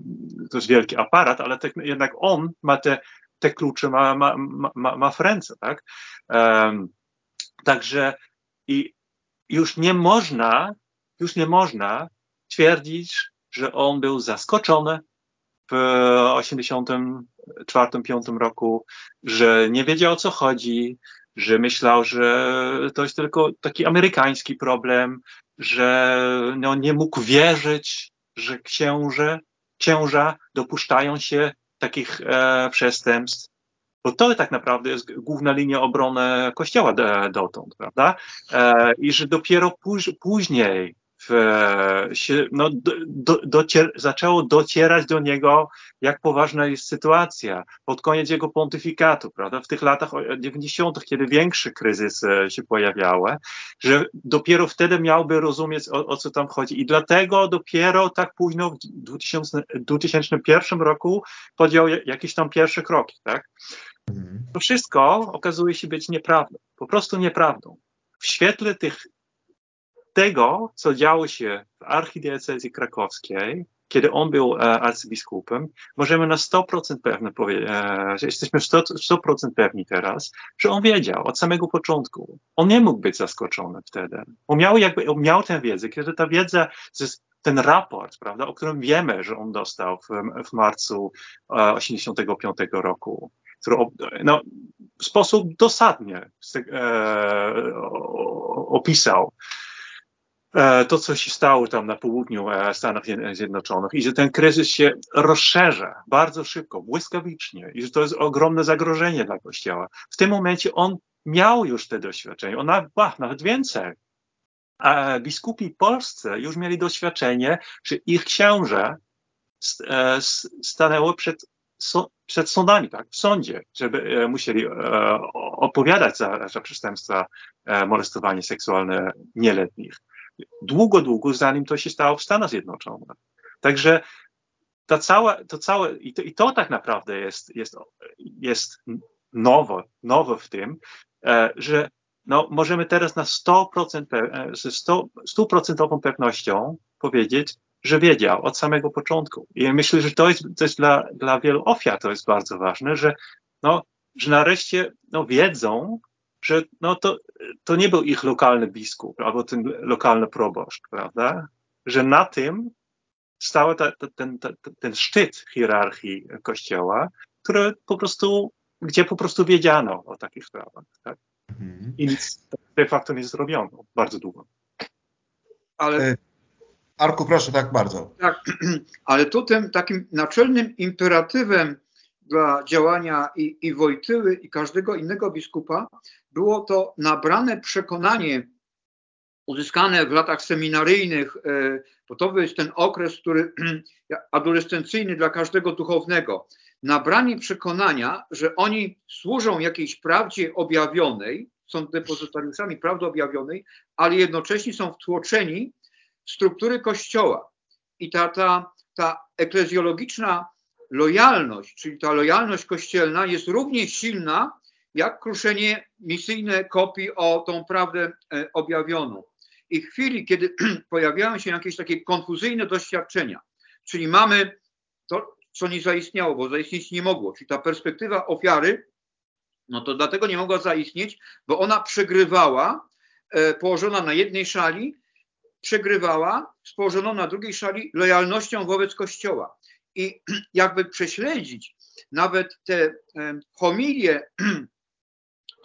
to jest wielki aparat, ale tak, jednak on ma te, te klucze, ma, ma, ma, ma w ręce, tak? Um, także i już nie można, już nie można twierdzić, że on był zaskoczony w 84-5 roku, że nie wiedział o co chodzi, że myślał, że to jest tylko taki amerykański problem, że no, nie mógł wierzyć, że księże, księża dopuszczają się takich e, przestępstw. Bo to tak naprawdę jest główna linia obrony Kościoła dotąd, prawda? E, I że dopiero póź, później się, no, do, docier, zaczęło docierać do niego, jak poważna jest sytuacja pod koniec jego pontyfikatu, prawda? W tych latach 90., kiedy większy kryzys e, się pojawiał, że dopiero wtedy miałby rozumieć, o, o co tam chodzi. I dlatego dopiero tak późno w 2000, 2001 roku podjął jakieś tam pierwsze kroki, tak? Mhm. To wszystko okazuje się być nieprawdą, po prostu nieprawdą. W świetle tych tego, co działo się w archidiecezji krakowskiej, kiedy on był e, arcybiskupem, możemy na 100% pewne powiedzieć, e, jesteśmy 100%, 100% pewni teraz, że on wiedział od samego początku. On nie mógł być zaskoczony wtedy. On miał jakby, on miał tę wiedzę, kiedy ta wiedza, ten raport, prawda, o którym wiemy, że on dostał w, w marcu e, 85 roku, który no, w sposób dosadnie e, opisał to, co się stało tam na południu e, Stanów Zjednoczonych i że ten kryzys się rozszerza bardzo szybko, błyskawicznie i że to jest ogromne zagrożenie dla Kościoła. W tym momencie on miał już te doświadczenia, on nawet, nawet więcej. A biskupi polscy już mieli doświadczenie, że ich księże e, stanęło przed, przed sądami, tak, w sądzie, żeby musieli odpowiadać za, za przestępstwa molestowania seksualne nieletnich długo, długo zanim to się stało w Stanach Zjednoczonych. Także ta cała, to całe, i to, i to tak naprawdę jest, jest, jest nowo, nowo w tym, e, że no, możemy teraz na 100%, e, ze 100%, 100% pewnością powiedzieć, że wiedział od samego początku. I myślę, że to jest, to jest dla, dla wielu ofiar to jest bardzo ważne, że, no, że nareszcie no, wiedzą, że no to, to nie był ich lokalny biskup albo ten lokalny proboszcz, prawda? Że na tym stał ta, ta, ten, ta, ten szczyt hierarchii kościoła, który po prostu, gdzie po prostu wiedziano o takich sprawach. Tak? Mhm. I nic de facto nie zrobiono bardzo długo. Ale e, Arku, proszę, tak bardzo. Tak, *clears throat* ale tu tym takim naczelnym imperatywem dla działania i, i Wojtyły, i każdego innego biskupa było to nabrane przekonanie uzyskane w latach seminaryjnych, e, bo to jest ten okres, który *clears throat* adolescencyjny dla każdego duchownego, nabranie przekonania, że oni służą jakiejś prawdzie objawionej, są depozytariuszami prawdy objawionej, ale jednocześnie są wtłoczeni w struktury Kościoła. I ta, ta, ta eklezjologiczna lojalność, czyli ta lojalność kościelna jest równie silna, jak kruszenie misyjne kopii o tą prawdę e, objawioną. I w chwili, kiedy *clears throat* pojawiają się jakieś takie konfuzyjne doświadczenia, czyli mamy to, co nie zaistniało, bo zaistnieć nie mogło, czyli ta perspektywa ofiary, no to dlatego nie mogła zaistnieć, bo ona przegrywała, e, położona na jednej szali, przegrywała z położoną na drugiej szali lojalnością wobec Kościoła. I *clears throat* jakby prześledzić nawet te homilie, *clears throat*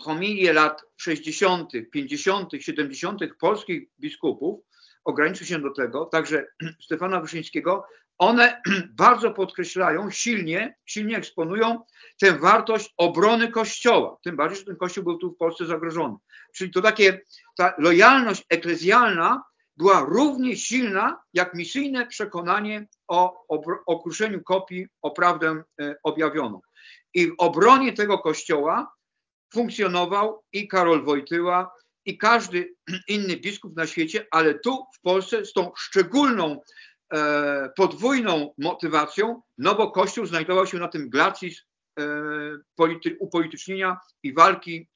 homilie lat 60., 50., 70. polskich biskupów, ograniczył się do tego, także *clears throat* Stefana Wyszyńskiego, one bardzo podkreślają, silnie, silnie eksponują tę wartość obrony Kościoła. Tym bardziej, że ten Kościół był tu w Polsce zagrożony. Czyli to takie, ta lojalność eklezjalna była równie silna jak misyjne przekonanie o, o, o kruszeniu kopii o prawdę e, objawioną. I w obronie tego kościoła funkcjonował i Karol Wojtyła, i każdy *clears throat* inny biskup na świecie, ale tu w Polsce z tą szczególną e, podwójną motywacją, no bo Kościół znajdował się na tym glacis e, polity, upolitycznienia i walki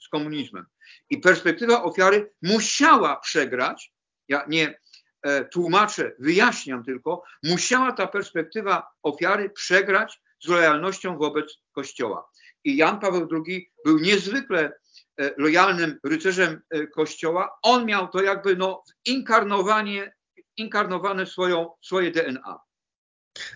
z komunizmem. I perspektywa ofiary musiała przegrać, ja nie e, tłumaczę, wyjaśniam tylko, musiała ta perspektywa ofiary przegrać z lojalnością wobec Kościoła. I Jan Paweł II był niezwykle e, lojalnym rycerzem e, Kościoła. On miał to jakby no, inkarnowanie, inkarnowane swoją, swoje DNA.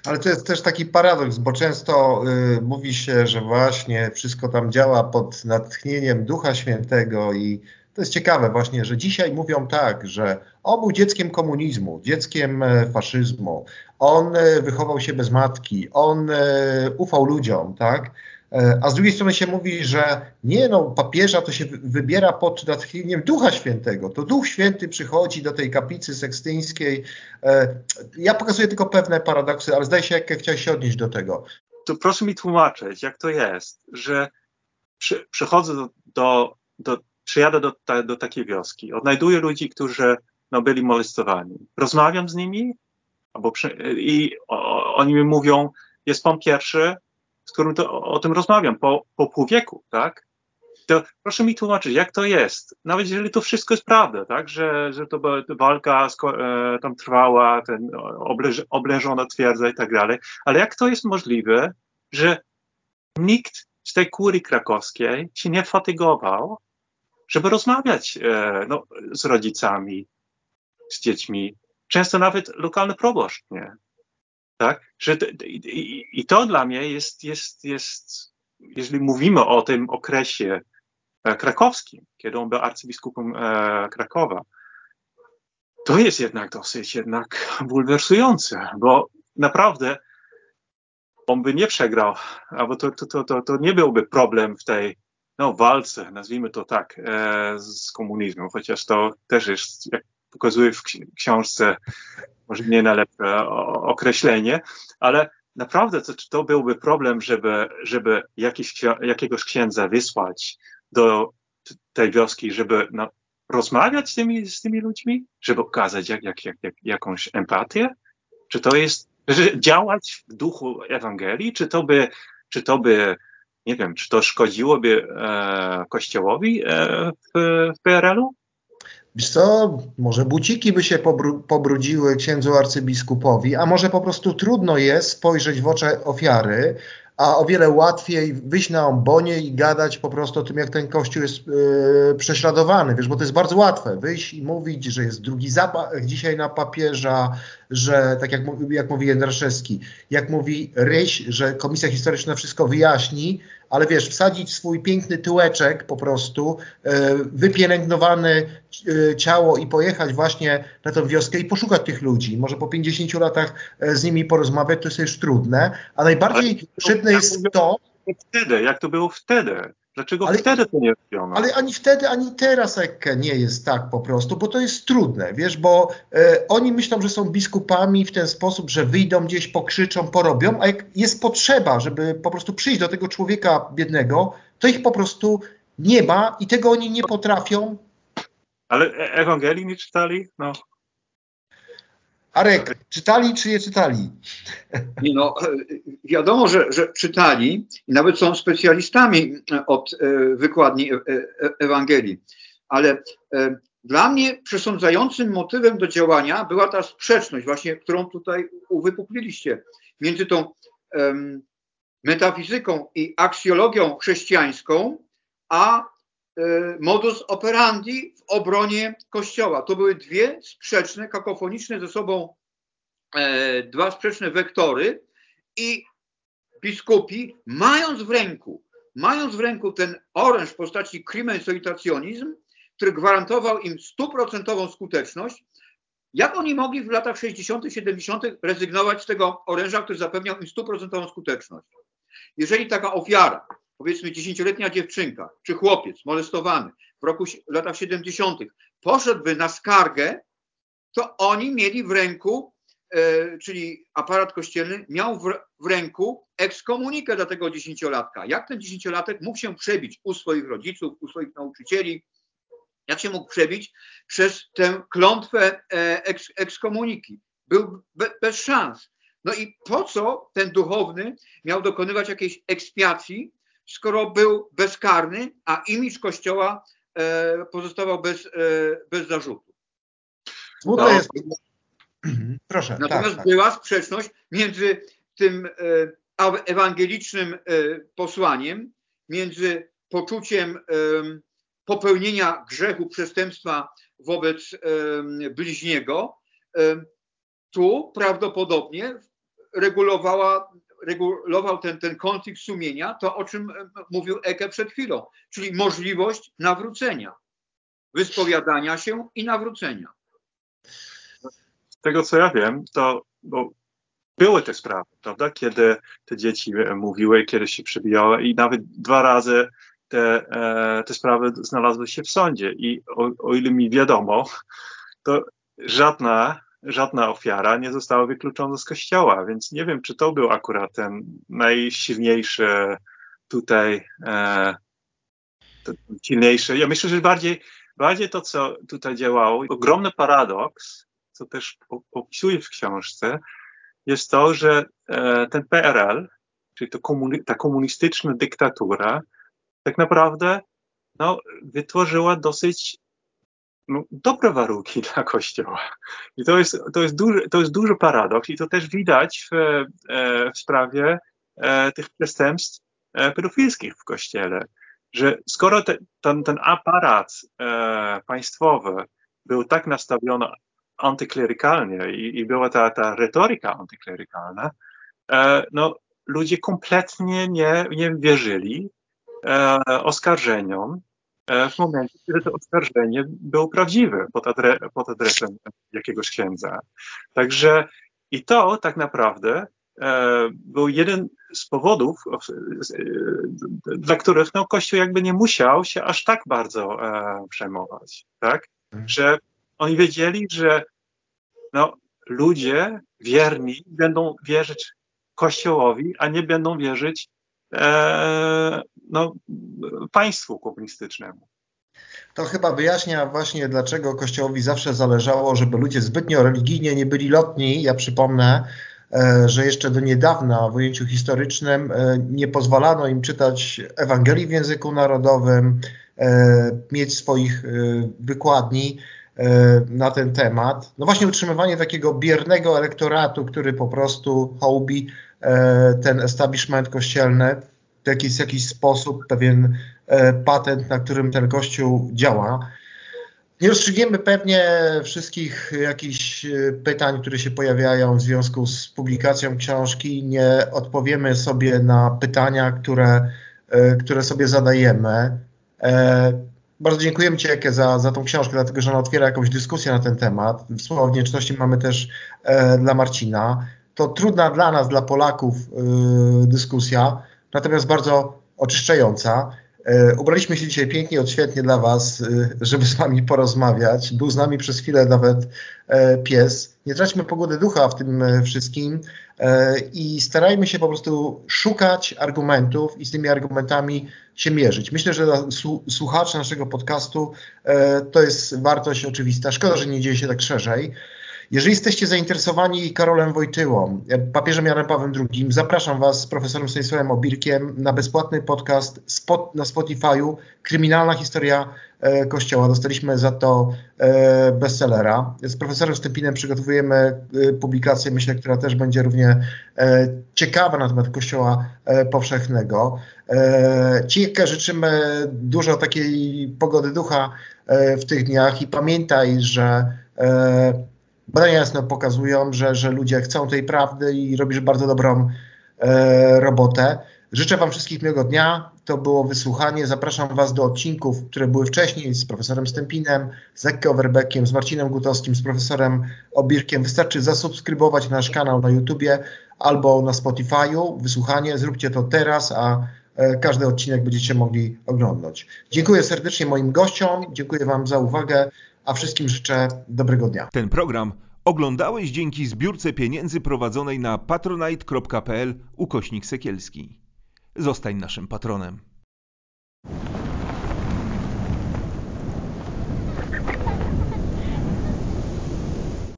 Ale to jest też taki paradoks, bo często y, mówi się, że właśnie wszystko tam działa pod natchnieniem Ducha Świętego i to jest ciekawe właśnie, że dzisiaj mówią tak, że on był dzieckiem komunizmu, dzieckiem e, faszyzmu, on wychował się bez matki, on ufał ludziom, tak? E, a z drugiej strony się mówi, że nie no, papieża to się wybiera pod natchnieniem Ducha Świętego. To Duch Święty przychodzi do tej kaplicy sekstyńskiej. E, ja pokazuję tylko pewne paradoksy, ale zdaje się, jak chciałeś się odnieść do tego. To proszę mi tłumaczyć, jak to jest, że przy, przychodzę do, do, do przyjadę do, do takiej wioski, odnajduję ludzi, którzy no, byli molestowani. Rozmawiam z nimi albo przy, i o, oni mi mówią, jest pan pierwszy, z którym to, o tym rozmawiam po, po pół wieku, tak? To proszę mi tłumaczyć, jak to jest, nawet jeżeli to wszystko jest prawda, tak, że, że to walka e, tam trwała, ten obleż, oblężona twierdza i tak dalej, ale jak to jest możliwe, że nikt z tej kurii krakowskiej się nie fatygował, żeby rozmawiać e, no, z rodzicami, z dziećmi, często nawet lokalny proboszcz, nie? Tak? Że i, I to dla mnie jest, jest, jest, jeżeli mówimy o tym okresie e, krakowskim, kiedy on był arcybiskupem e, Krakowa, to jest jednak dosyć jednak bulwersujące, bo naprawdę on by nie przegrał, albo to, to, to, to, nie byłby problem w tej no, walce, nazwijmy to tak, e, z komunizmem, chociaż to też jest, jak pokazuje w książce może nie najlepsze określenie, ale naprawdę to, to byłby problem, żeby, żeby jakiś, jakiegoś księdza wysłać do tej wioski, żeby no, rozmawiać z tymi, z tymi ludźmi, żeby okazać jak, jak, jak, jak, jakąś empatię? Czy to jest działać w duchu Ewangelii? Czy to by, czy to by nie wiem, czy to szkodziłoby e, Kościołowi e, w, w PRL-u? Wiesz co, może buciki by się pobru pobrudziły księdzu arcybiskupowi, a może po prostu trudno jest spojrzeć w oczy ofiary, a o wiele łatwiej wyjść na ombonie i gadać po prostu o tym, jak ten kościół jest yy, prześladowany, wiesz, bo to jest bardzo łatwe, wyjść i mówić, że jest drugi zapach dzisiaj na papieża, że tak jak, jak mówi Jędraszewski, jak mówi Ryś, że komisja historyczna wszystko wyjaśni, ale wiesz, wsadzić swój piękny tyłeczek po prostu, e, wypielęgnowane ciało i pojechać właśnie na tę wioskę i poszukać tych ludzi. Może po 50 latach e, z nimi porozmawiać, to jest już trudne, a najbardziej szybne jest to... Wtedy, jak to było wtedy? Dlaczego ale, wtedy to nie robiono? Ale ani wtedy, ani teraz Ekke nie jest tak po prostu, bo to jest trudne, wiesz, bo e, oni myślą, że są biskupami w ten sposób, że wyjdą gdzieś, pokrzyczą, porobią, a jak jest potrzeba, żeby po prostu przyjść do tego człowieka biednego, to ich po prostu nie ma i tego oni nie potrafią. Ale e, Ewangelii nie czytali? No, Arek, czytali czy nie czytali? Nie no, wiadomo, że, że czytali i nawet są specjalistami od e, wykładni e, e, Ewangelii, ale dla mnie przesądzającym motywem do działania była ta sprzeczność, właśnie którą tutaj uwypukliliście, między tą metafizyką i aksjologią chrześcijańską, a E, modus operandi w obronie Kościoła. To były dwie sprzeczne, kakofoniczne ze sobą e, dwa sprzeczne wektory i biskupi, mając w ręku, mając w ręku ten oręż w postaci crimen solitationizm, który gwarantował im stuprocentową skuteczność, jak oni mogli w latach 60., 70. rezygnować z tego oręża, który zapewniał im stuprocentową skuteczność? Jeżeli taka ofiara powiedzmy dziesięcioletnia dziewczynka czy chłopiec molestowany w roku latach 70. poszedłby na skargę, to oni mieli w ręku czyli aparat kościelny, miał w, w ręku ekskomunikę dla tego dziesięciolatka. Jak ten dziesięciolatek mógł się przebić u swoich rodziców, u swoich nauczycieli, jak się mógł przebić przez tę klątwę eks, ekskomuniki? Był be, bez szans. No i po co ten duchowny miał dokonywać jakiejś ekspiacji, skoro był bezkarny, a imidż Kościoła e, pozostawał bez, e, bez zarzutu? Smutne no. jest. *clears throat* Proszę. Natomiast tak, tak. była sprzeczność między tym e, ewangelicznym posłaniem, między poczuciem popełnienia grzechu, przestępstwa wobec bliźniego. Tu prawdopodobnie regulowała, regulował ten, ten konflikt sumienia, to o czym e, mówił Eke przed chwilą, czyli możliwość nawrócenia, wyspowiadania się i nawrócenia. Z tego co ja wiem, to były te sprawy, prawda, kiedy te dzieci e, mówiły, kiedy się przebijały i nawet dwa razy te, e, te sprawy znalazły się w sądzie i o, o ile mi wiadomo, to żadna żadna ofiara nie została wykluczona z kościoła, więc nie wiem, czy to był akurat ten najsilniejszy tutaj, e, silniejszy. Ja myślę, że bardziej, bardziej to, co tutaj działało, ogromny paradoks, co też opisuję w książce, jest to, że e, ten PRL, czyli komuni ta komunistyczna dyktatura, tak naprawdę no, wytworzyła dosyć no, dobre warunki *laughs* dla Kościoła. I to jest, to, jest duży, to jest duży paradoks i to też widać w, e, w sprawie e, tych przestępstw e, pedofilskich w Kościele, że skoro te, ten, ten aparat państwowy był tak nastawiony antyklerykalnie i, i była ta, ta retoryka antyklerykalna, no, ludzie kompletnie nie, nie wierzyli oskarżeniom w momencie, kiedy to oskarżenie było prawdziwe pod, adre, pod adresem jakiegoś księdza. Także i to tak naprawdę e, był jeden z powodów, e, dla których no, Kościół jakby nie musiał się aż tak bardzo e, przejmować, tak? Mhm. Że oni wiedzieli, że no, ludzie wierni będą wierzyć Kościołowi, a nie będą wierzyć e, no, państwu komunistycznemu. To chyba wyjaśnia właśnie, dlaczego Kościołowi zawsze zależało, żeby ludzie zbytnio religijnie nie byli lotni. Ja przypomnę, e, że jeszcze do niedawna w ujęciu historycznym e, nie pozwalano im czytać Ewangelii w języku narodowym, mieć swoich wykładni na ten temat. No właśnie utrzymywanie takiego biernego elektoratu, który po prostu hołbi ten establishment kościelny w jakiś, jakiś sposób, pewien e, patent, na którym ten kościół działa. Nie rozstrzygniemy pewnie wszystkich jakichś e, pytań, które się pojawiają w związku z publikacją książki. Nie odpowiemy sobie na pytania, które, e, które sobie zadajemy. Bardzo dziękujemy Ci, Eke, za, za tą książkę, dlatego że ona otwiera jakąś dyskusję na ten temat. Słowa Wdzięczności mamy też dla Marcina. To trudna dla nas, dla Polaków dyskusja, natomiast bardzo oczyszczająca. E, ubraliśmy się dzisiaj pięknie, odświetnie dla Was, e, żeby z Wami porozmawiać. Był z nami przez chwilę nawet pies. Nie traćmy pogody ducha w tym wszystkim i starajmy się po prostu szukać argumentów i z tymi argumentami się mierzyć. Myślę, że dla słuchaczy naszego podcastu to jest wartość oczywista. Szkoda, że nie dzieje się tak szerzej. Jeżeli jesteście zainteresowani Karolem Wojtyłą, papieżem Janem Pawłem II, zapraszam Was z profesorem Stanisławem Obirkiem na bezpłatny podcast spot, na Spotify'u Kryminalna historia e, Kościoła. Dostaliśmy za to e, bestsellera. Z profesorem Stępinem przygotowujemy e, publikację, myślę, która też będzie równie e, ciekawa na temat Kościoła e, powszechnego. E, życzymy dużo takiej pogody ducha w tych dniach i pamiętaj, że Badania jasno pokazują, że, że ludzie chcą tej prawdy i robisz bardzo dobrą e, robotę. Życzę Wam wszystkich miłego dnia. To było wysłuchanie. Zapraszam Was do odcinków, które były wcześniej z profesorem Stępinem, z Lekkie Overbeckiem, z Marcinem Gutowskim, z profesorem Obirkiem. Wystarczy zasubskrybować nasz kanał na YouTubie albo na Spotify'u. Wysłuchanie, zróbcie to teraz, a e, każdy odcinek będziecie mogli oglądać. Dziękuję serdecznie moim gościom, dziękuję Wam za uwagę a wszystkim życzę dobrego dnia. Ten program Oglądałeś dzięki zbiórce pieniędzy prowadzonej na patronite.pl ukośnik sekielski. Zostań naszym patronem.